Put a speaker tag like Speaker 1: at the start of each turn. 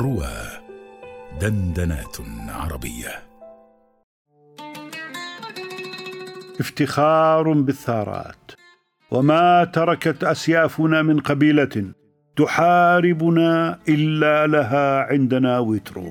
Speaker 1: روى دندنات عربية.
Speaker 2: افتخار بالثارات. وما تركت أسيافنا من قبيلة تحاربنا إلا لها عندنا وتر.